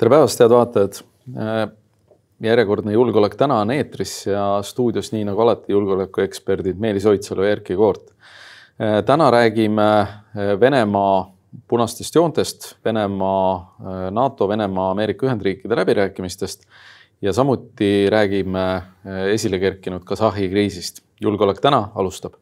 tere päevast, head vaatajad. järjekordne Julgeolek täna on eetris ja stuudios, nii nagu alati, julgeolekueksperdid Meelis Oidsalu ja Erkki Koort. täna räägime Venemaa punastest joontest, Venemaa, NATO, Venemaa, Ameerika Ühendriikide läbirääkimistest ja samuti räägime esile kerkinud Kasahhi kriisist. julgeolek täna alustab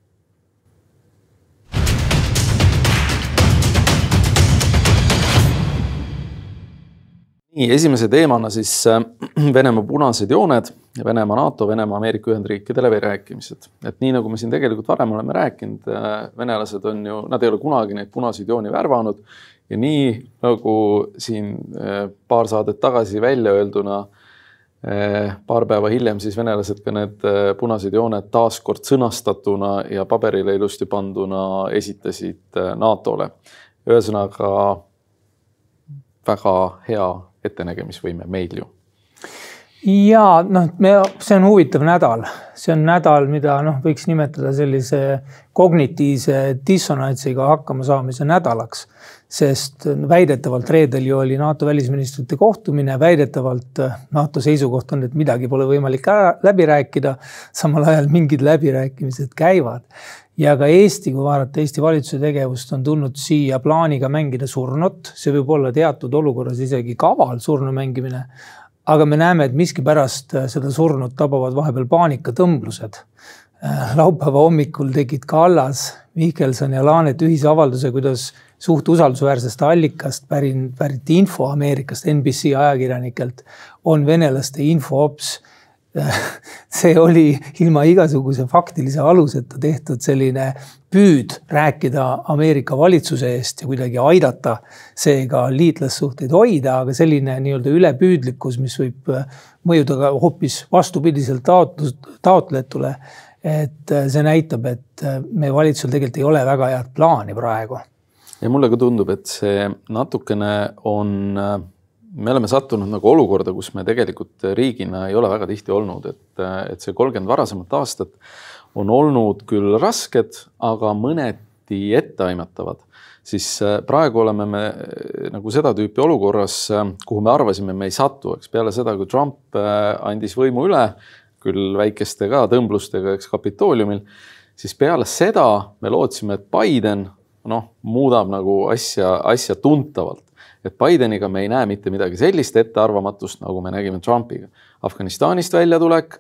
nii, esimese teemana siis äh, Venemaa punased jooned Venemaa, NATO, Venemaa, Ameerika Ühendriikide läbirääkimised. et nii nagu me siin tegelikult varem oleme rääkinud, äh, venelased on ju, nad ei ole kunagi neid punaseid jooni värvanud ja nii nagu siin äh, paar saadet tagasi välja öelduna, paar päeva hiljem siis venelased ka need punased jooned taaskord sõnastatuna ja paberile ilusti panduna esitasid NATO-le. ühesõnaga väga hea ettenägemisvõime meil ju ja noh, me, see on huvitav nädal, see on nädal, mida noh, võiks nimetada sellise kognitiivse dissonantsiga hakkama saamise nädalaks. Sest väidetavalt reedel ju oli NATO välisministrite kohtumine, väidetavalt NATO seisukoht on, et midagi pole võimalik ära, läbi rääkida. samal ajal mingid läbirääkimised käivad ja ka Eesti, kui vaadata Eesti valitsuse tegevust, on tulnud siia plaaniga mängida surnut, see võib olla teatud olukorras isegi kaval surnu mängimine. aga me näeme, et miskipärast seda surnut tabavad vahepeal paanikatõmblused. laupäeva hommikul tegid Kallas, Mihkelson ja Laanet ühise avalduse, kuidas suht usaldusväärsest allikast pärin, pärit info Ameerikast, NBC ajakirjanikelt on venelaste infoops see oli ilma igasuguse faktilise aluseta tehtud selline püüd rääkida Ameerika valitsuse eest ja kuidagi aidata seega liitlassuhteid hoida, aga selline nii-öelda ülepüüdlikkus, mis võib mõjuda ka hoopis vastupidiselt taotlus, taotletule. et see näitab, et meie valitsusel tegelikult ei ole väga head plaani praegu. Ja mulle ka tundub, et see natukene on me oleme sattunud nagu olukorda, kus me tegelikult riigina ei ole väga tihti olnud, et, et see kolmkümmend varasemat aastat on olnud küll rasked, aga mõneti etteaimatavad. siis äh, praegu oleme me äh, nagu seda tüüpi olukorras, äh, kuhu me arvasime, me ei satu, eks peale seda, kui Trump andis võimu üle, küll väikeste ka tõmblustega, eks Kapitooliumil, siis peale seda me lootsime, et Biden noh, muudab nagu asja, asja tuntavalt et Bideniga me ei näe mitte midagi sellist ettearvamatust, nagu me nägime Trumpiga. Afganistanist väljatulek,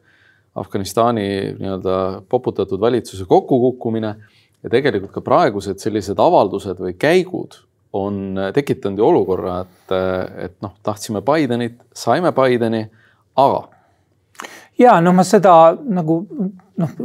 Afganistani nii-öelda poputatud valitsuse kokkukukkumine ja tegelikult ka praegused sellised avaldused või käigud on tekitanud ju olukorra, et, et noh, tahtsime Bidenit, saime Bideni, aga. ja noh, ma seda nagu noh,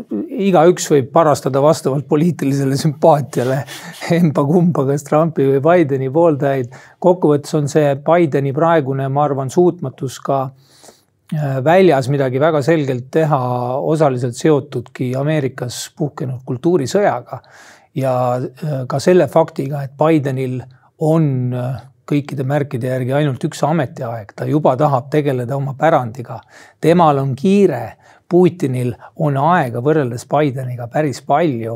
igaüks võib parastada vastavalt poliitilisele sümpaatiale emba-kumba, kas Trumpi või Bideni pooldajaid. kokkuvõttes on see Bideni praegune, ma arvan, suutmatus ka äh, väljas midagi väga selgelt teha, osaliselt seotudki Ameerikas puhkenud kultuurisõjaga. ja äh, ka selle faktiga, et Bidenil on äh, kõikide märkide järgi ainult üks ametiaeg, ta juba tahab tegeleda oma pärandiga. temal on kiire Putinil on aega võrreldes Bideniga päris palju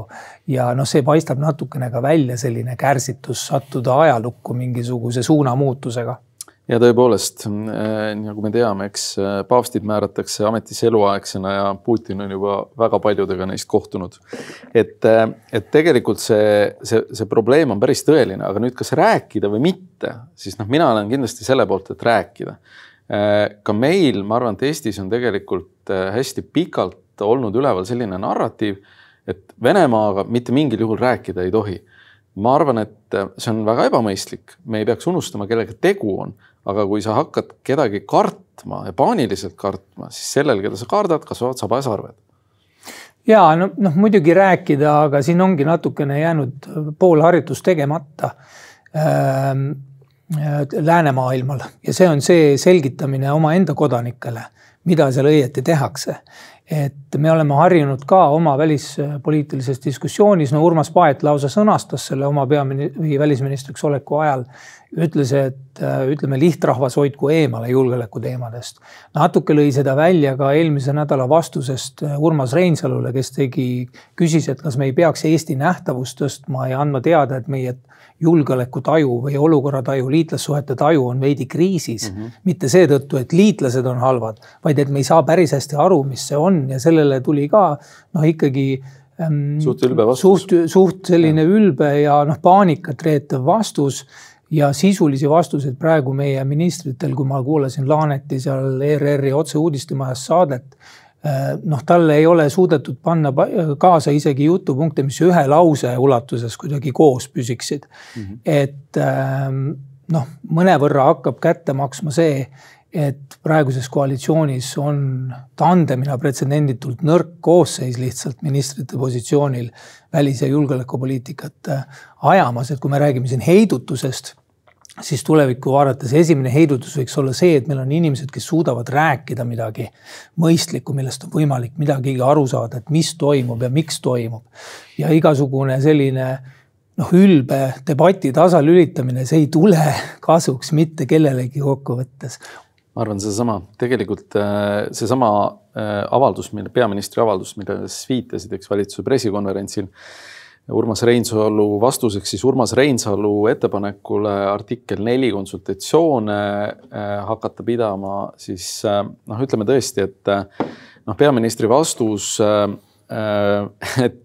ja noh, see paistab natukene ka välja selline kärsitus sattuda ajalukku mingisuguse suunamuutusega ja tõepoolest, äh, nagu me teame, eks äh, paavstid määratakse ametisse eluaegsena ja Putin on juba väga paljudega neist kohtunud. et, äh, et tegelikult see, see, see probleem on päris tõeline, aga nüüd, kas rääkida või mitte, siis noh, mina olen kindlasti selle poolt, et rääkida ka meil, ma arvan, et Eestis on tegelikult äh, hästi pikalt olnud üleval selline narratiiv, et Venemaaga mitte mingil juhul rääkida ei tohi. ma arvan, et äh, see on väga ebamõistlik, me ei peaks unustama, kellega tegu on, aga kui sa hakkad kedagi kartma ja paaniliselt kartma, siis sellel, keda sa kardad, kasvavad sabasarved ja no noh, muidugi rääkida, aga siin ongi natukene jäänud pool harjutus tegemata. Äh, läänemaailmal ja see on see selgitamine omaenda kodanikele, mida seal õieti tehakse. et me oleme harjunud ka oma välispoliitilises diskussioonis, no Urmas Paet lausa sõnastas selle oma peamini- või välisministriks oleku ajal, ütles, et ütleme, lihtrahvas hoidku eemale julgeolekuteemadest. natuke lõi seda välja ka eelmise nädala vastusest Urmas Reinsalule, kes tegi, küsis, et kas me ei peaks Eesti nähtavust tõstma ja andma teada, et meie julgeolekutaju või olukorrataju, liitlassuhete taju on veidi kriisis mm. -hmm. mitte seetõttu, et liitlased on halvad, vaid et me ei saa päris hästi aru, mis see on ja sellele tuli ka noh, ikkagi ähm, suht ülbe vastus. suht, suht selline ja. ülbe ja noh, paanikat reetav vastus ja sisulisi vastuseid praegu meie ministritel, kui ma kuulasin Laaneti seal ERR-i otseuudistemajas saadet Äh, noh, talle ei ole suudetud panna kaasa isegi jutupunkte, mis ühe lause ulatuses kuidagi koos püsiksid mm. -hmm. et ähm, noh, mõnevõrra hakkab kätte maksma see, et praeguses koalitsioonis on tandemina pretsedenditult nõrk koosseis lihtsalt ministrite positsioonil välis- ja julgeolekupoliitikat äh, ajamas, et kui me räägime siin heidutusest siis tulevikku vaadates esimene heidutus võiks olla see, et meil on inimesed, kes suudavad rääkida midagi mõistlikku, millest on võimalik midagigi aru saada, et mis toimub ja miks toimub. ja igasugune selline noh, ülbe debati tasalülitamine, see ei tule kasuks mitte kellelegi kokkuvõttes. Ma arvan, seesama, tegelikult äh, seesama äh, avaldus, mille peaministri avaldus, millele sa viitasid, eks valitsuse pressikonverentsil Urmas Reinsalu vastuseks siis Urmas Reinsalu ettepanekule artikkel neli konsultatsioone äh, hakata pidama, siis noh, ütleme tõesti, et noh, peaministri vastus, et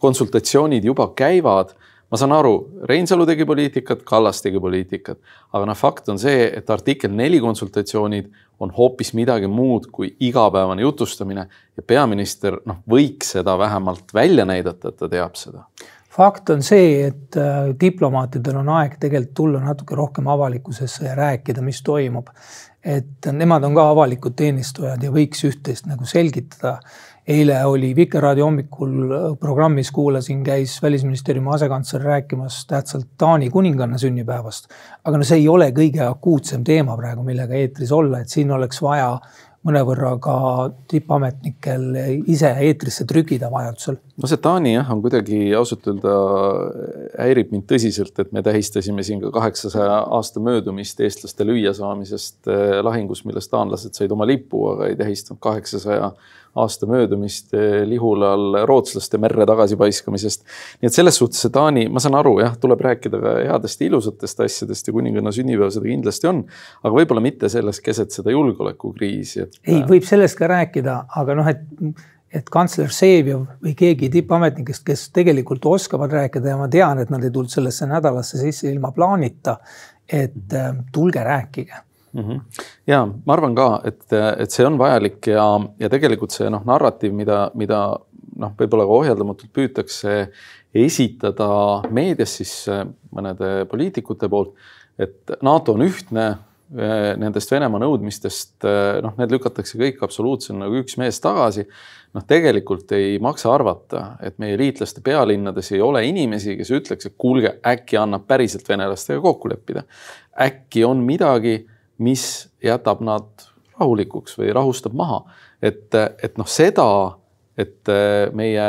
konsultatsioonid juba käivad ma saan aru, Reinsalu tegi poliitikat, Kallas tegi poliitikat, aga noh, fakt on see, et artikkel neli konsultatsioonid on hoopis midagi muud kui igapäevane jutustamine ja peaminister noh, võiks seda vähemalt välja näidata, et ta teab seda fakt on see, et äh, diplomaatidel on aeg tegelikult tulla natuke rohkem avalikkusesse ja rääkida, mis toimub. et nemad on ka avalikud teenistujad ja võiks üht-teist nagu selgitada eile oli Vikerraadio hommikul äh, programmis, kuulasin, käis välisministeeriumi asekantsler rääkimas tähtsalt Taani kuninganna sünnipäevast. aga no see ei ole kõige akuutsem teema praegu, millega eetris olla, et siin oleks vaja mõnevõrra ka tippametnikel ise eetrisse trügida vajadusel. no see Taani jah, on kuidagi ausalt öelda häirib mind tõsiselt, et me tähistasime siin ka kaheksasaja aasta möödumist eestlaste lüüasaamisest äh, lahingus, milles taanlased said oma lipu, aga ei tähistanud kaheksasaja aasta möödumist eh, Lihulal rootslaste merre tagasipaiskamisest. nii et selles suhtes see Taani, ma saan aru, jah, tuleb rääkida ka headest ja ilusatest asjadest ja kuninganna sünnipäev seda kindlasti on, aga võib-olla mitte selles keset seda julgeolekukriisi, et. ei, võib sellest ka rääkida, aga noh, et et kantsler Vseviov või keegi tippametnikest, kes tegelikult oskavad rääkida ja ma tean, et nad ei tulnud sellesse nädalasse sisse ilma plaanita. et äh, tulge rääkige mm. -hmm. ja ma arvan ka, et, et see on vajalik ja, ja tegelikult see noh, narratiiv, mida, mida noh, võib-olla ka ohjeldamatult püütakse esitada meedias siis äh, mõnede poliitikute poolt, et NATO on ühtne, äh, nendest Venemaa nõudmistest, äh, noh, need lükatakse kõik absoluutselt nagu üks mees tagasi. noh, tegelikult ei maksa arvata, et meie liitlaste pealinnades ei ole inimesi, kes ütleks, et kuulge, äkki annab päriselt venelastega kokku leppida. äkki on midagi mis jätab nad rahulikuks või rahustab maha. et, et noh, seda, et meie,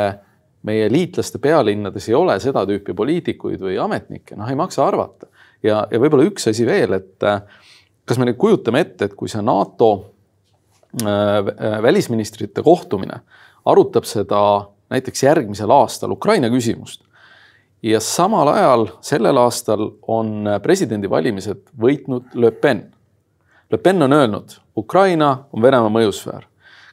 meie liitlaste pealinnades ei ole seda tüüpi poliitikuid või ametnikke, noh, ei maksa arvata. ja, ja võib-olla üks asi veel, et kas me nüüd kujutame ette, et kui see NATO äh, välisministrite kohtumine arutab seda näiteks järgmisel aastal Ukraina küsimust ja samal ajal sellel aastal on presidendivalimised võitnud Le Pen Le Pen on öelnud, Ukraina on Venemaa mõjusfäär.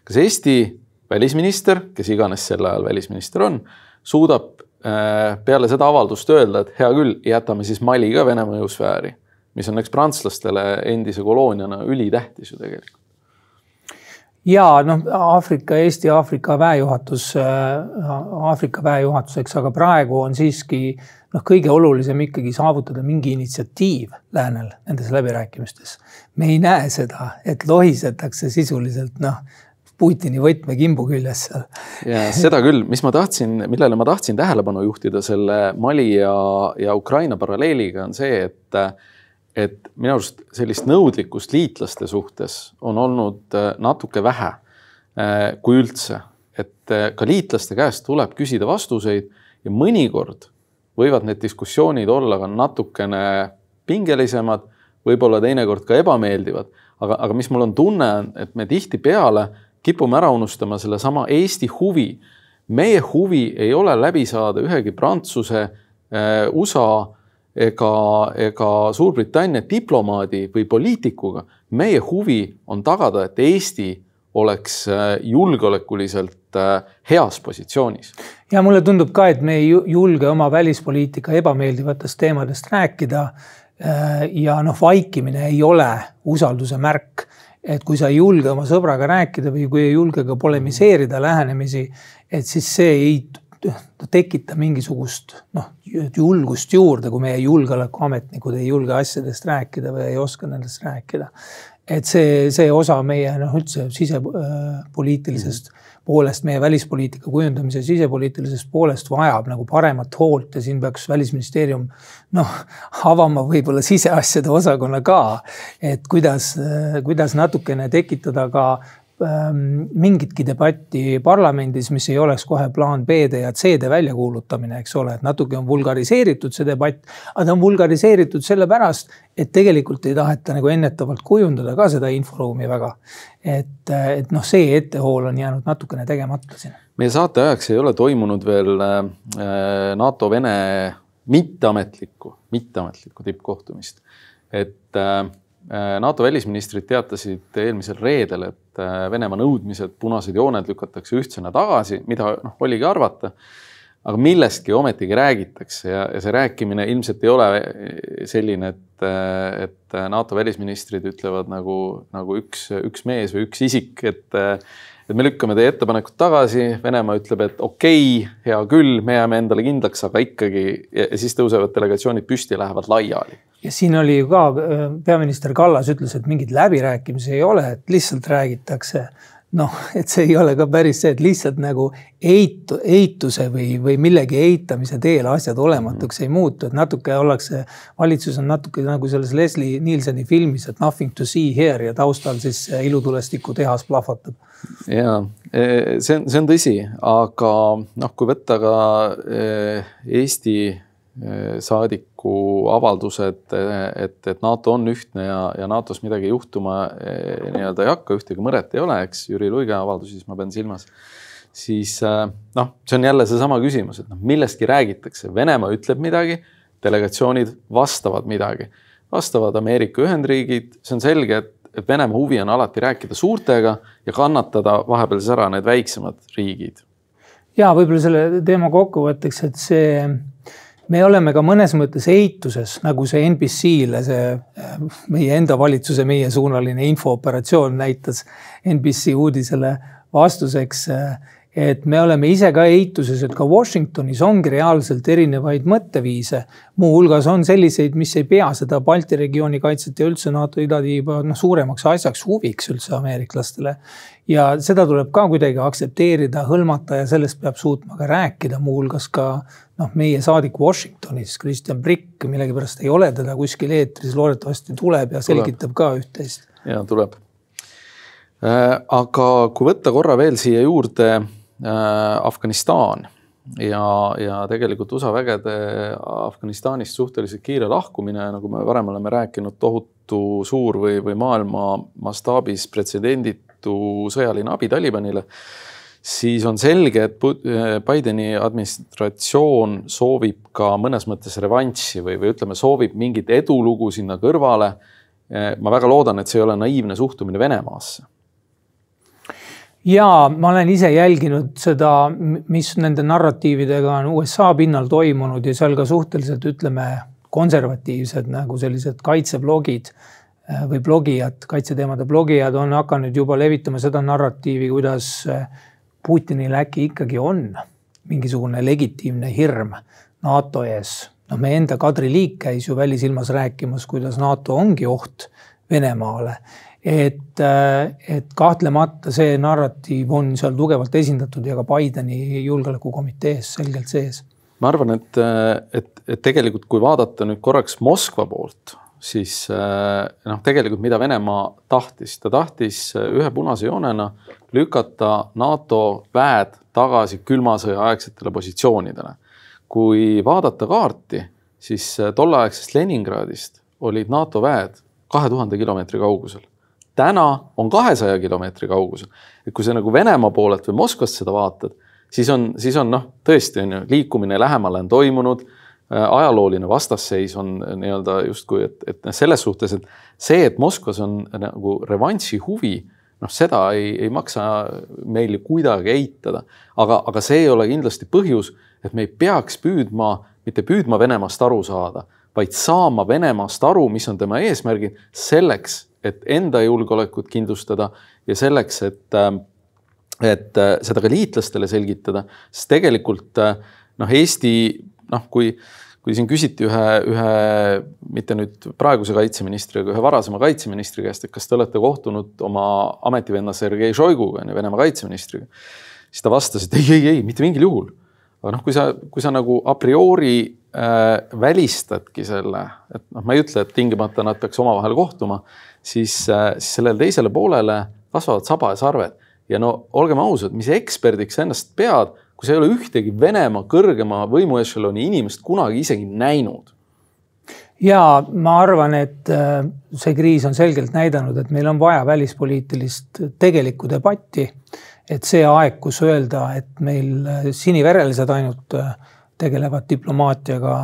kas Eesti välisminister, kes iganes sel ajal välisminister on, suudab äh, peale seda avaldust öelda, et hea küll, jätame siis Mali ka Vene mõjusfääri, mis on eks prantslastele endise kolooniana ülitähtis ju tegelikult ja noh, Aafrika, Eesti Aafrika väejuhatus, äh, Aafrika väejuhatuseks, aga praegu on siiski noh, kõige olulisem ikkagi saavutada mingi initsiatiiv läänel nendes läbirääkimistes. me ei näe seda, et lohisetakse sisuliselt noh, Putini võtmekimbu küljes seal. ja seda küll, mis ma tahtsin, millele ma tahtsin tähelepanu juhtida selle Mali ja, ja Ukraina paralleeliga on see, et et minu arust sellist nõudlikkust liitlaste suhtes on olnud äh, natuke vähe. kui üldse, et ka liitlaste käest tuleb küsida vastuseid ja mõnikord võivad need diskussioonid olla ka natukene pingelisemad, võib-olla teinekord ka ebameeldivad, aga, aga mis mul on tunne, et me tihtipeale kipume ära unustama sellesama Eesti huvi. meie huvi ei ole läbi saada ühegi Prantsuse äh,, USA ega, ega Suurbritannia diplomaadi või poliitikuga. meie huvi on tagada, et Eesti oleks äh, julgeolekuliselt heas positsioonis. ja mulle tundub ka, et me ei julge oma välispoliitika ebameeldivatest teemadest rääkida. Äh, ja noh, vaikimine ei ole usalduse märk et kui sa ei julge oma sõbraga rääkida või kui ei julge ka polemiseerida lähenemisi, et siis see ei tekita mingisugust noh, julgust juurde, kui meie julgeolekuametnikud ei julge asjadest rääkida või ei oska nendest rääkida et see, see osa meie noh, üldse sisepoliitilisest mm. Poolest, meie välispoliitika kujundamise sisepoliitilisest poolest vajab nagu paremat hoolt ja siin peaks välisministeerium noh, avama võib-olla siseasjade osakonna ka, et kuidas, kuidas natukene tekitada ka mingitki debatti parlamendis, mis ei oleks kohe plaan B-de ja C-de väljakuulutamine, eks ole, et natuke on vulgariseeritud see debatt. aga ta on vulgariseeritud sellepärast, et tegelikult ei taheta nagu ennetavalt kujundada ka seda inforuumi väga. et, et noh, see ettehool on jäänud natukene tegemata siin. meie saate ajaks ei ole toimunud veel äh, NATO-Vene mitteametlikku, mitteametlikku tippkohtumist. et äh, Äh, NATO välisministrid teatasid eelmisel reedel, et äh, Venemaa nõudmised, punased jooned lükatakse ühtsena tagasi, mida noh, oligi arvata. aga millestki ometigi räägitakse ja, ja see rääkimine ilmselt ei ole selline, et, et NATO välisministrid ütlevad nagu, nagu üks, üks mees või üks isik, et et me lükkame teie ettepanekud tagasi, Venemaa ütleb, et okei okay,, hea küll, me jääme endale kindlaks, aga ikkagi ja siis tõusevad delegatsioonid püsti ja lähevad laiali. ja siin oli ju ka äh, peaminister Kallas ütles, et mingeid läbirääkimisi ei ole, et lihtsalt räägitakse noh, et see ei ole ka päris see, et lihtsalt nagu eitu, eituse või, või millegi eitamise teel asjad olematuks mm -hmm. ei muutu, et natuke ollakse, valitsus on natuke nagu selles Leslie Nielseni filmis, et nothing to see here ja taustal siis ilutulestiku tehas plahvatab. ja e, see on, see on tõsi, aga noh, kui võtta ka e, Eesti e, saadik Nõukogu avaldused, et, et NATO on ühtne ja, ja NATO-s midagi juhtuma eh, nii-öelda ei hakka, ühtegi mõret ei ole, eks, Jüri Luige avaldusi, siis ma pean silmas. siis eh, noh, see on jälle seesama küsimus, et noh, millestki räägitakse, Venemaa ütleb midagi, delegatsioonid vastavad midagi, vastavad Ameerika Ühendriigid, see on selge, et, et Venemaa huvi on alati rääkida suurtega ja kannatada vahepeal siis ära need väiksemad riigid. ja võib-olla selle teema kokkuvõtteks, et see me oleme ka mõnes mõttes eituses, nagu see NBC-le, see äh, meie enda valitsuse meiesuunaline infooperatsioon näitas NBC uudisele vastuseks. Et me oleme ise ka eituses, et ka Washingtonis ongi reaalselt erinevaid mõtteviise. muuhulgas on selliseid, mis ei pea seda Balti regiooni kaitset ja üldse NATO idatiiba noh, suuremaks asjaks, huviks üldse ameeriklastele. ja seda tuleb ka kuidagi aktsepteerida, hõlmata ja sellest peab suutma ka rääkida, muuhulgas ka noh, meie saadik Washingtonis, Kristjan Prikk, millegipärast ei ole teda kuskil eetris, loodetavasti tuleb ja selgitab tuleb. ka üht-teist. ja tuleb. Äh, aga kui võtta korra veel siia juurde Afganistan ja, ja tegelikult USA vägede Afganistanist suhteliselt kiire lahkumine, nagu me varem oleme rääkinud, tohutu suur või, või maailma mastaabis pretsedenditu sõjaline abi Talibanile siis on selge, et Bideni administratsioon soovib ka mõnes mõttes revanši või, või ütleme, soovib mingit edulugu sinna kõrvale. ma väga loodan, et see ei ole naiivne suhtumine Venemaasse ja ma olen ise jälginud seda, mis nende narratiividega on USA pinnal toimunud ja seal ka suhteliselt ütleme konservatiivsed nagu sellised kaitseblogid või blogijad, kaitseteemade blogijad on hakanud juba levitama seda narratiivi, kuidas Putinil äkki ikkagi on mingisugune legitiimne hirm NATO ees. noh, meie enda Kadri Liik käis ju välisilmas rääkimas, kuidas NATO ongi oht Venemaale. Et, et kahtlemata see narratiiv on seal tugevalt esindatud ja ka Bideni julgeolekukomitees selgelt sees. ma arvan, et, et, et tegelikult, kui vaadata nüüd korraks Moskva poolt, siis noh, tegelikult mida Venemaa tahtis, ta tahtis ühe punase joonena lükata NATO väed tagasi külma sõja aegsetele positsioonidele. kui vaadata kaarti, siis tolleaegsest Leningradist olid NATO väed kahe tuhande kilomeetri kaugusel. Täna on kahesaja kilomeetri kaugusel. et kui sa nagu Venemaa poolelt või Moskvast seda vaatad, siis on, siis on noh, tõesti on ju liikumine lähemale on toimunud äh, ajalooline vastasseis on nii-öelda justkui, et, et noh, selles suhtes, et see, et Moskvas on nagu revanši huvi, noh, seda ei, ei maksa meil kuidagi eitada. aga, aga see ei ole kindlasti põhjus, et me ei peaks püüdma, mitte püüdma Venemaast aru saada, vaid saama Venemaast aru, mis on tema eesmärgid selleks, et enda julgeolekut kindlustada ja selleks, et, äh, et äh, seda ka liitlastele selgitada, sest tegelikult äh, noh, Eesti noh, kui, kui siin küsiti ühe, ühe mitte nüüd praeguse kaitseministri, aga ühe varasema kaitseministri käest, et kas te olete kohtunud oma ametivenna Sergei Šoiguga, Venemaa kaitseministriga, siis ta vastas, et ei, ei, ei, mitte mingil juhul. aga noh, kui sa, kui sa nagu a priori äh, välistadki selle, et noh, ma ei ütle, et tingimata nad peaks omavahel kohtuma, siis äh,, siis sellele teisele poolele kasvavad saba ja sarved. ja no olgem ausad, mis eksperdiks sa ennast pead, kui sa ei ole ühtegi Venemaa kõrgema võimuešeloni inimest kunagi isegi näinud ja ma arvan, et äh, see kriis on selgelt näidanud, et meil on vaja välispoliitilist tegelikku debatti. et see aeg, kus öelda, et meil äh, siniverelised ainult tegelevad diplomaatiaga,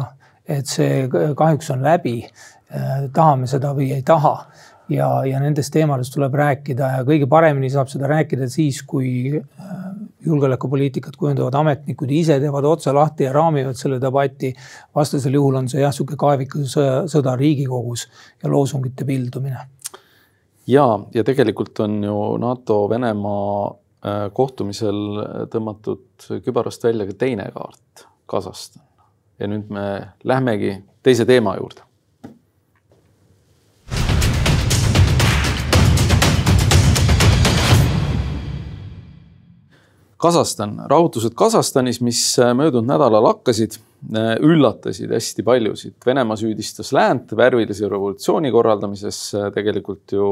et see kahjuks on läbi. tahame seda või ei taha ja, ja nendest teemadest tuleb rääkida ja kõige paremini saab seda rääkida siis, kui äh, julgeolekupoliitikat kujundavad ametnikud ise teevad otsa lahti ja raamivad selle debati. vastasel juhul on see jah, sihuke kaeviku sõda, sõda Riigikogus ja loosungite pildumine. ja, ja tegelikult on ju NATO-Venemaa äh, kohtumisel tõmmatud kübarast välja ka teine kaart Kasahstan. ja nüüd me lähmegi teise teema juurde. Kasahstan, rahutused Kasahstanis, mis möödunud nädalal hakkasid, üllatasid hästi paljusid. Venemaa süüdistas läänt värvilise revolutsiooni korraldamises. tegelikult ju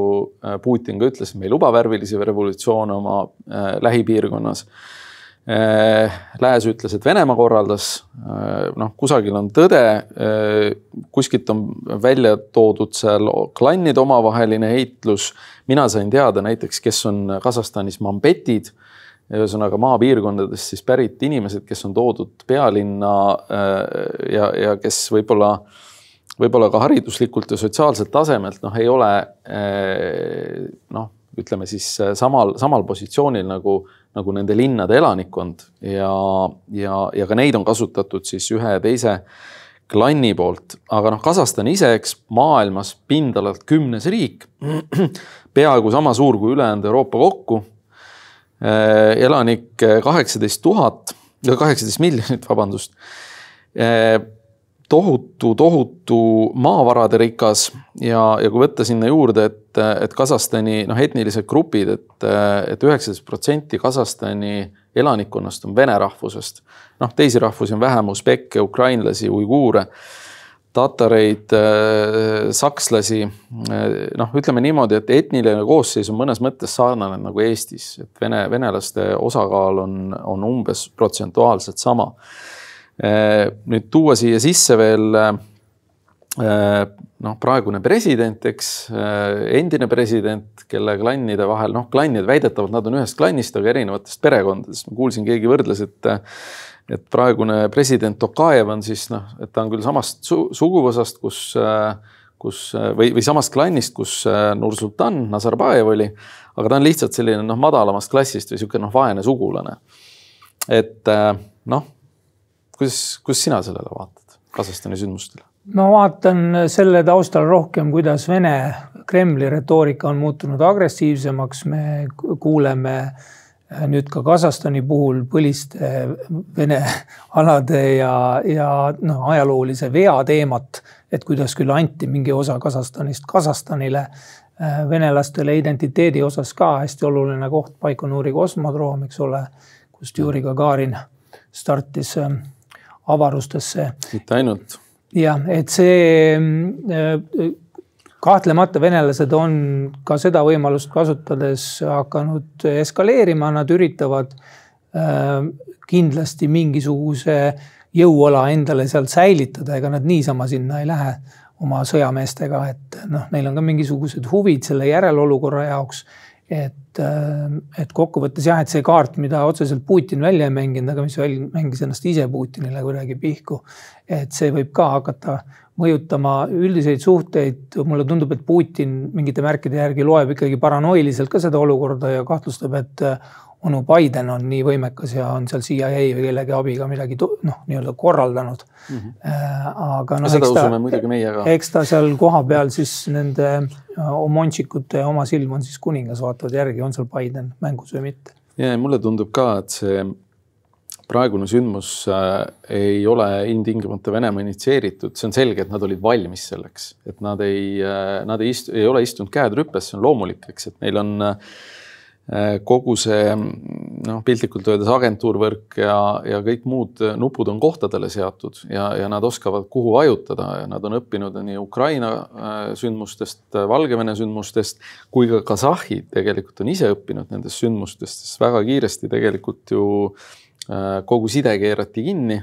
Putin ka ütles, et me ei luba värvilisi revolutsioone oma lähipiirkonnas Äh, Lääs ütles, et Venemaa korraldas, äh, noh, kusagil on tõde, äh, kuskilt on välja toodud seal klannide omavaheline heitlus. mina sain teada näiteks, kes on Kasahstanis mambetid, ühesõnaga maapiirkondadest siis pärit inimesed, kes on toodud pealinna ja, ja kes võib-olla, võib-olla ka hariduslikult ja sotsiaalselt tasemelt noh, ei ole noh, ütleme siis samal, samal positsioonil nagu nagu nende linnade elanikkond. Ja, ja, ja ka neid on kasutatud siis ühe ja teise klanni poolt, aga noh, Kasahstan ise, eks maailmas pindalalt kümnes riik, peaaegu sama suur kui ülejäänud Euroopa kokku. Eh, elanikke kaheksateist tuhat, kaheksateist miljonit, vabandust tohutu, tohutu maavarade rikas ja, ja kui võtta sinna juurde, et, et Kasahstani noh, etnilised grupid et, et, et üheksateist protsenti Kasahstani elanikkonnast on vene rahvusest. noh, teisi rahvusi on vähem, usbekke, ukrainlasi, uiguure, tatareid, sakslasi. noh, ütleme niimoodi, et etniline koosseis on mõnes mõttes sarnane nagu Eestis, et vene, venelaste osakaal on, on umbes protsentuaalselt sama Äh, nüüd tuua siia sisse veel äh, noh, praegune president, eks, äh, endine president, kelle klannide vahel, noh, klannid väidetavalt nad on ühest klannist, aga erinevatest perekondadest. ma kuulsin, keegi võrdles, et et praegune president Tokajev on siis noh, et ta on küll samast su suguvõsast, kus, kus või, või samast klannist, kus Nursultan Nazarbajev oli, aga ta on lihtsalt selline noh, madalamast klassist või niisugune noh, vaene sugulane. et noh kuidas, kuidas sina sellele vaatad, Kasahstani sündmustele? ma vaatan selle taustal rohkem, kuidas Vene Kremli retoorika on muutunud agressiivsemaks, me kuuleme nüüd ka Kasahstani puhul põliste Vene alade ja, ja noh, ajaloolise vea teemat, et kuidas küll anti mingi osa Kasahstanist Kasahstanile. venelastele identiteedi osas ka hästi oluline koht, Baikonuri kosmodroom, eks ole, kust Juri Gagarin startis avarustesse. mitte ainult. jah, et see äh, kahtlemata venelased on ka seda võimalust kasutades hakanud eskaleerima, nad üritavad äh, kindlasti mingisuguse jõuala endale sealt säilitada, ega nad niisama sinna ei lähe oma sõjameestega, et noh, neil on ka mingisugused huvid selle järelolukorra jaoks et, äh, et kokkuvõttes jah, et see kaart, mida otseselt Putin välja ei mänginud, aga mis mängis ennast ise Putinile kuidagi pihku. et see võib ka hakata mõjutama üldiseid suhteid. mulle tundub, et Putin mingite märkide järgi loeb ikkagi paranoiliselt ka seda olukorda ja kahtlustab, et onu Biden on nii võimekas ja on seal CIA või kellegi abiga midagi noh, nii-öelda korraldanud mm. -hmm. aga noh, meie ka. eks ta seal kohapeal siis nende äh, omontšikute oma silm on siis kuningas, vaatavad järgi, on seal Biden mängus või mitte. ja mulle tundub ka, et see praegune sündmus äh, ei ole ilmtingimata Venemaa initsieeritud, see on selge, et nad olid valmis selleks, et nad ei äh,, nad ei istu, ei ole istunud käed rüpes, see on loomulik, eks, et neil on äh, kogu see noh, piltlikult öeldes agentuurvõrk ja, ja kõik muud nupud on kohtadele seatud ja, ja nad oskavad, kuhu vajutada ja nad on õppinud nii Ukraina sündmustest, Valgevene sündmustest kui ka Kasahhid tegelikult on ise õppinud nendest sündmustest, sest väga kiiresti tegelikult ju äh, kogu side keerati kinni.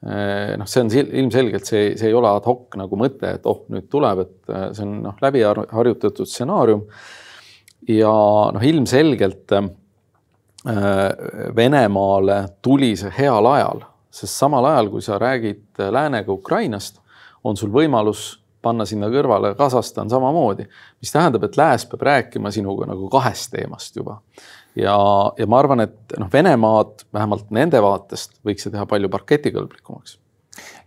Noh, see on ilmselgelt see, see ei ole ad hoc nagu mõte, et oh, nüüd tuleb, et see on noh, läbi harjutatud stsenaarium. Ja noh, ilmselgelt äh, Venemaale tuli see heal ajal, sest samal ajal, kui sa räägid läänega Ukrainast, on sul võimalus panna sinna kõrvale Kasahstan samamoodi, mis tähendab, et lääs peab rääkima sinuga nagu kahest teemast juba. Ja, ja ma arvan, et noh, Venemaad vähemalt nende vaatest võiks see teha palju parketikõlblikumaks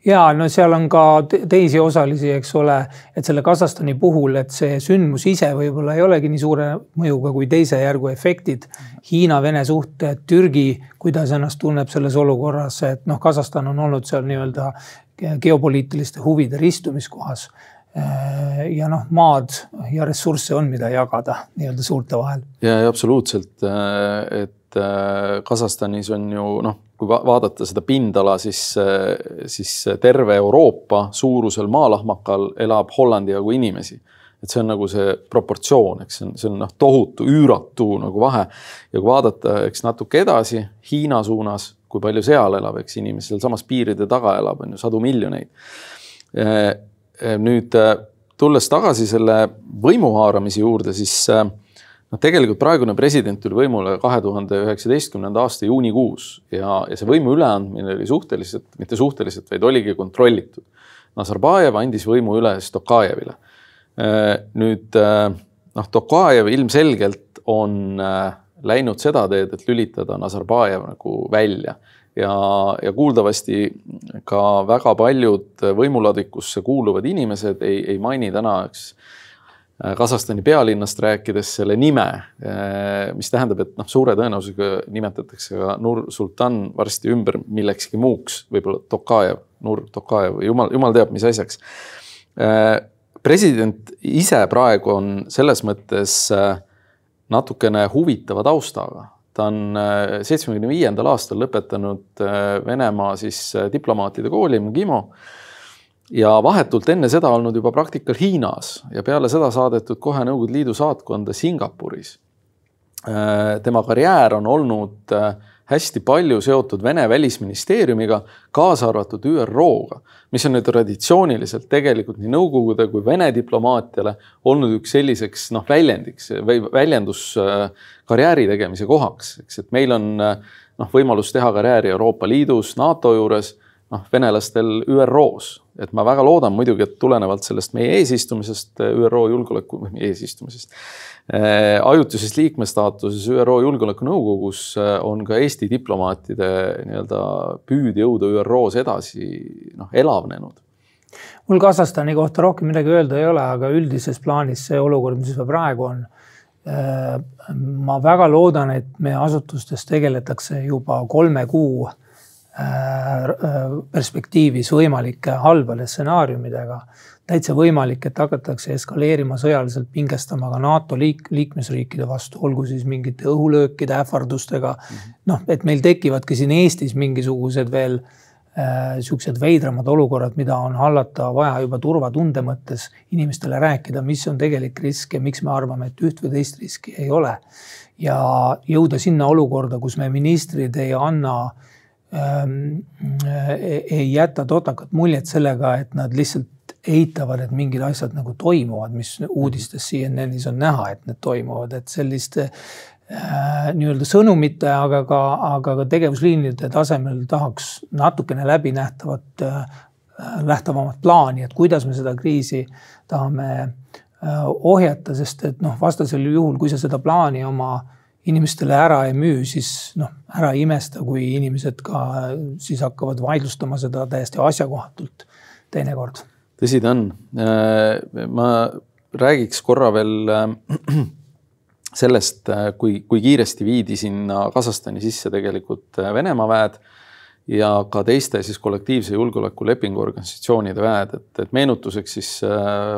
ja no seal on ka teisi osalisi, eks ole, et selle Kasahstani puhul, et see sündmus ise võib-olla ei olegi nii suure mõjuga kui teise järgu efektid. Hiina-Vene suhted, Türgi, kuidas ennast tunneb selles olukorras, et noh, Kasahstan on olnud seal nii-öelda geopoliitiliste huvide ristumiskohas. Ja noh, maad ja ressursse on, mida jagada nii-öelda suurte vahel. ja, ja absoluutselt, et Kasahstanis on ju noh kui vaadata seda pindala, siis, siis terve Euroopa suurusel maalahmakal elab Hollandi jagu inimesi. et see on nagu see proportsioon, eks see on, see on noh, tohutu, üüratu nagu vahe. ja kui vaadata, eks natuke edasi Hiina suunas, kui palju seal elab, eks inimesi sealsamas piiride taga elab, on ju sadu miljoneid. Nüüd tulles tagasi selle võimu haaramise juurde, siis noh, tegelikult praegune president tuli võimule kahe tuhande üheksateistkümnenda aasta juunikuus ja, ja see võimu üleandmine oli suhteliselt, mitte suhteliselt, vaid oligi kontrollitud. Nazarbajev andis võimu üle Stokajevile. Äh, nüüd äh, noh, Tokajev ilmselgelt on äh, läinud seda teed, et lülitada Nazarbajev nagu välja ja, ja kuuldavasti ka väga paljud võimuladvikusse kuuluvad inimesed ei, ei maini täna, eks Äh, Kasahstani pealinnast rääkides selle nime, äh, mis tähendab, et noh, suure tõenäosusega nimetatakse ka Nur Sultan varsti ümber millekski muuks, võib-olla Tokajev, Nur Tokajev, jumal, jumal teab, mis asjaks. Äh, president ise praegu on selles mõttes natukene huvitava taustaga. Ta on seitsmekümne viiendal aastal lõpetanud Venemaa siis diplomaatide kooli MGIMO ja vahetult enne seda olnud juba praktikal Hiinas ja peale seda saadetud kohe Nõukogude Liidu saatkonda Singapuris. Äh, tema karjäär on olnud äh, hästi palju seotud Vene välisministeeriumiga, kaasa arvatud ÜRO-ga, mis on nüüd traditsiooniliselt tegelikult nii Nõukogude kui Vene diplomaatiale olnud üks selliseks noh, väljendiks või väljendus äh, karjääri tegemise kohaks, eks, et meil on noh, võimalus teha karjääri Euroopa Liidus, NATO juures noh, venelastel ÜRO-s, et ma väga loodan muidugi, et tulenevalt sellest meie eesistumisest ÜRO julgeoleku, eesistumisest äh,, ajutisest liikmestaatuses ÜRO Julgeolekunõukogus äh, on ka Eesti diplomaatide nii-öelda püüd jõuda ÜRO-s edasi noh, elavnenud mul Kasahstani kohta rohkem midagi öelda ei ole, aga üldises plaanis see olukord, mis praegu on. Äh, ma väga loodan, et meie asutustes tegeletakse juba kolme kuu äh, perspektiivis võimalike halbade stsenaariumidega. täitsa võimalik, et hakatakse eskaleerima sõjaliselt pingestama ka NATO liik-, liikmesriikide vastu, olgu siis mingite õhulöökide ähvardustega -hmm.. noh, et meil tekivadki siin Eestis mingisugused veel äh, siuksed veidramad olukorrad, mida on hallata vaja juba turvatunde mõttes inimestele rääkida, mis on tegelik risk ja miks me arvame, et üht või teist riski ei ole. ja jõuda sinna olukorda, kus me ministrid ei anna ähm,, ei jäta totakat muljet sellega, et nad lihtsalt eitavad, et mingid asjad nagu toimuvad, mis uudistes CNN-is on näha, et need toimuvad, et selliste äh, nii-öelda sõnumite, aga ka, aga ka tegevusliinide tasemel tahaks natukene läbinähtavat äh,, nähtavamat plaani, et kuidas me seda kriisi tahame äh, ohjata, sest et noh, vastasel juhul, kui sa seda plaani oma inimestele ära ei müü, siis noh, ära ei imesta, kui inimesed ka siis hakkavad vaidlustama seda täiesti asjakohatult teinekord tõsi ta on. Äh, ma räägiks korra veel äh, sellest, äh, kui, kui kiiresti viidi sinna Kasahstani sisse tegelikult Venemaa väed ja ka teiste siis kollektiivse julgeolekulepingu organisatsioonide väed, et, et meenutuseks siis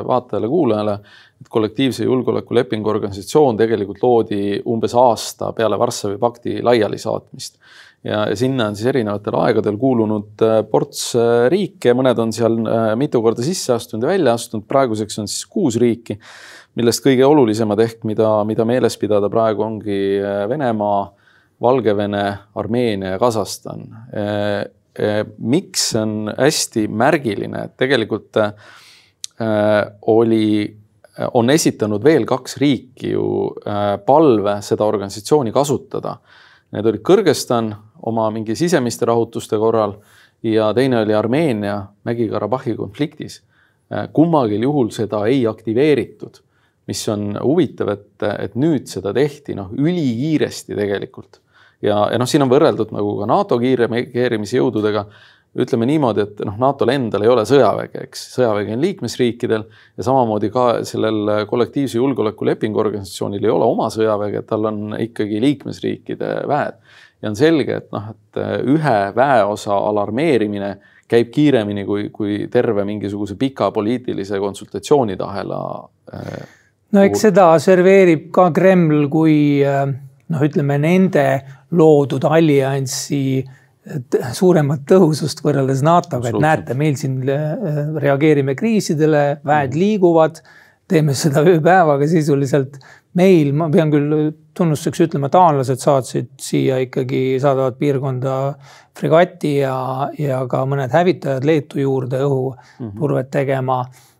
vaatajale-kuulajale, et kollektiivse julgeolekulepingu organisatsioon tegelikult loodi umbes aasta peale Varssavi pakti laialisaatmist. Ja, sinna on siis erinevatel aegadel kuulunud äh, ports äh, riike, mõned on seal äh, mitu korda sisse astunud ja välja astunud, praeguseks on siis kuus riiki, millest kõige olulisemad ehk mida, mida meeles pidada praegu ongi Venemaa, Valgevene, Armeenia ja Kasahstan. miks see on hästi märgiline, et tegelikult oli, on esitanud veel kaks riiki ju palve seda organisatsiooni kasutada Need olid Kõrgõzstan oma mingi sisemiste rahutuste korral ja teine oli Armeenia Mägi-Karabahhi konfliktis. kummalgi juhul seda ei aktiveeritud, mis on huvitav, et, et nüüd seda tehti noh, ülikiiresti tegelikult. ja, ja noh, siin on võrreldud nagu ka NATO kiirreageerimisjõududega ütleme niimoodi, et noh, NATO-l endal ei ole sõjaväge, eks sõjavägi on liikmesriikidel ja samamoodi ka sellel kollektiivse julgeoleku lepingu organisatsioonil ei ole oma sõjaväge, tal on ikkagi liikmesriikide väed. ja on selge, et noh, et ühe väeosa alarmeerimine käib kiiremini kui, kui terve mingisuguse pika poliitilise konsultatsioonidahela. Äh, no eks seda serveerib ka Kreml kui äh, noh, ütleme nende loodud alliansi suuremat tõhusust võrreldes NATO-ga, et näete, meil siin äh, reageerime kriisidele, väed mm. liiguvad, teeme seda ööpäevaga sisuliselt. meil, ma pean küll tunnustuseks ütlema, taanlased saatsid siia ikkagi, saadavad piirkonda fregati ja, ja ka mõned hävitajad Leetu juurde õhuturvet tegema mm. -hmm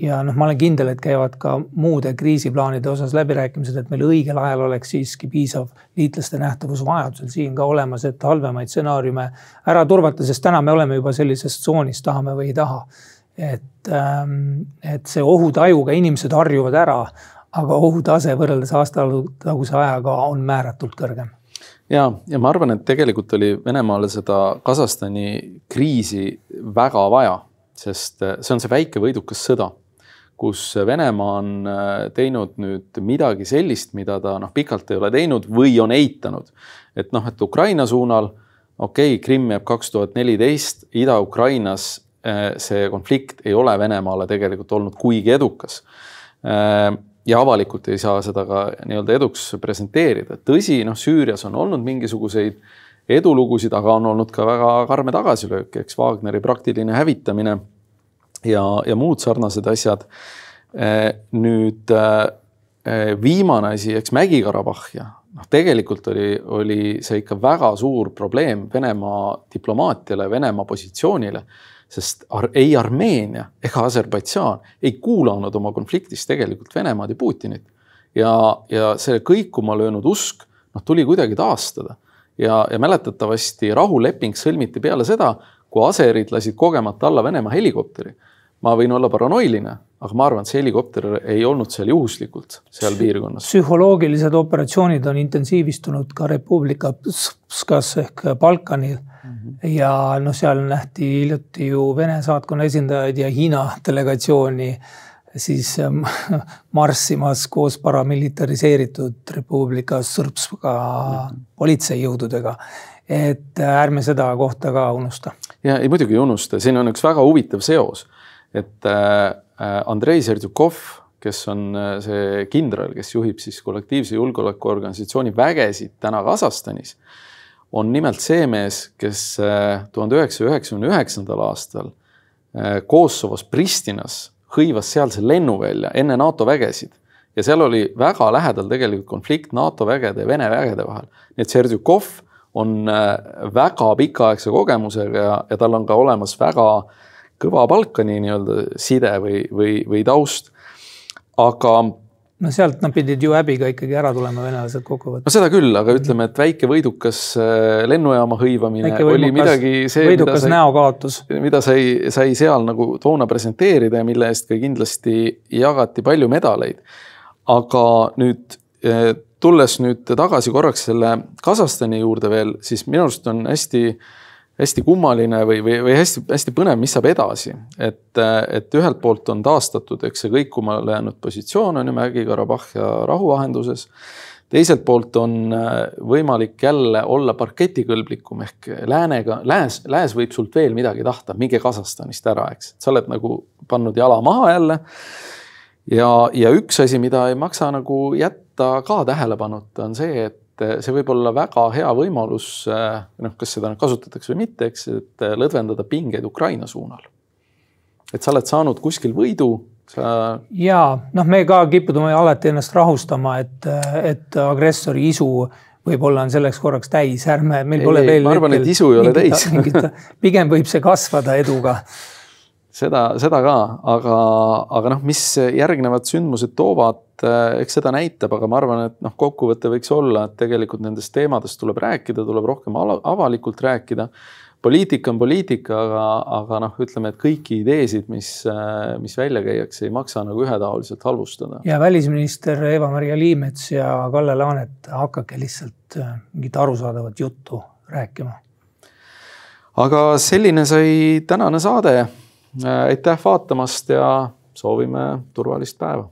ja noh, ma olen kindel, et käivad ka muude kriisiplaanide osas läbirääkimised, et meil õigel ajal oleks siiski piisav liitlaste nähtavus vajadusel siin ka olemas, et halvemaid stsenaariume ära turvata, sest täna me oleme juba sellises tsoonis, tahame või ei taha. et, ähm, et see ohutajuga inimesed harjuvad ära, aga ohutase võrreldes aastataguse ajaga on määratult kõrgem ja, ja ma arvan, et tegelikult oli Venemaale seda Kasahstani kriisi väga vaja sest äh, see on see väike võidukas sõda, kus Venemaa on äh, teinud nüüd midagi sellist, mida ta noh, pikalt ei ole teinud või on eitanud. et noh, et Ukraina suunal, okei okay,, Krimm jääb kaks tuhat neliteist, Ida-Ukrainas äh, see konflikt ei ole Venemaale tegelikult olnud kuigi edukas ja avalikult ei saa seda ka nii-öelda eduks presenteerida. tõsi, noh, Süürias on olnud mingisuguseid edulugusid, aga on olnud ka väga karme tagasilööke, eks Wagneri praktiline hävitamine ja, ja muud sarnased asjad. Nüüd viimane asi, eks Mägi-Karabahh ja noh, tegelikult oli, oli see ikka väga suur probleem Venemaa diplomaatiale, Venemaa positsioonile, sest ar ei Armeenia ega Aserbaidžaan ei kuulanud oma konfliktis tegelikult Venemaad ja Putinit. ja, ja see kõikuma löönud usk, noh, tuli kuidagi taastada ja, ja mäletatavasti rahuleping sõlmiti peale seda, kui aserid lasid kogemata alla Venemaa helikopteri. ma võin olla paranoiline, aga ma arvan, et see helikopter ei olnud seal juhuslikult seal piirkonnas. psühholoogilised operatsioonid on intensiivistunud ka Republika Pskas ehk Balkanil mm. -hmm. ja noh, seal nähti hiljuti ju Vene saatkonna esindajaid ja Hiina delegatsiooni siis ähm, marssimas koos paramilitariseeritud Republika Srpska -hmm. politseijõududega. et äh, ärme seda kohta ka unusta. ja ei muidugi ei unusta, siin on üks väga huvitav seos, et äh, äh, Andrei Serdjukov, kes on see kindral, kes juhib siis kollektiivse julgeolekuorganisatsiooni vägesid täna Kasahstanis, on nimelt see mees, kes tuhande üheksasaja üheksakümne üheksandal aastal Kosovos Pristinas hõivas sealse lennuvälja enne NATO vägesid ja seal oli väga lähedal tegelikult konflikt NATO vägede ja Vene vägede vahel. nii et Serdjukov on väga pikaaegse kogemusega ja, ja tal on ka olemas väga kõva Balkani nii-öelda side või, või, või taust. aga no sealt nad pidid ju häbiga ikkagi ära tulema, venelased kokkuvõttes. no seda küll, aga ütleme, et väike võidukas äh, lennujaama hõivamine oli midagi see, võidukas sai, näokaotus. mida sai, sai seal nagu toona presenteerida ja mille eest ka kindlasti jagati palju medaleid. aga nüüd äh, tulles nüüd tagasi korraks selle Kasahstani juurde veel, siis minu arust on hästi äh, hästi kummaline või, või, või hästi-hästi põnev, mis saab edasi. et, et ühelt poolt on taastatud, eks see kõikumale jäänud positsioon on ju Mägi-Karabahh ja rahuvahenduses. teiselt poolt on äh, võimalik jälle olla parketikõlblikum ehk läänega, lääs, lääs võib sult veel midagi tahta, minge Kasahstanist ära, eks. sa oled nagu pannud jala maha jälle. ja, ja üks asi, mida ei maksa nagu jätta ka tähelepanuta, on see, et et see võib olla väga hea võimalus, eh, noh, kas seda kasutatakse või mitte, eks, et lõdvendada pingeid Ukraina suunal. et sa oled saanud kuskil võidu, sa. ja noh, me ka kipume alati ennast rahustama, et, et agressori isu võib-olla on selleks korraks täis, ärme, meil pole ei, veel. ma arvan, et isu ei ole täis. pigem võib see kasvada eduga seda, seda ka, aga, aga noh, mis järgnevad sündmused toovad, eh, eks seda näitab, aga ma arvan, et noh, kokkuvõte võiks olla, et tegelikult nendest teemadest tuleb rääkida, tuleb rohkem avalikult rääkida. poliitika on poliitika, aga, aga noh, ütleme, et kõiki ideesid, mis, eh, mis välja käiakse, ei maksa nagu ühetaoliselt halvustada. ja välisminister Eva-Maria Liimets ja Kalle Laanet, hakake lihtsalt eh, mingit arusaadavat juttu rääkima. aga selline sai tänane saade aitäh vaatamast ja soovime turvalist päeva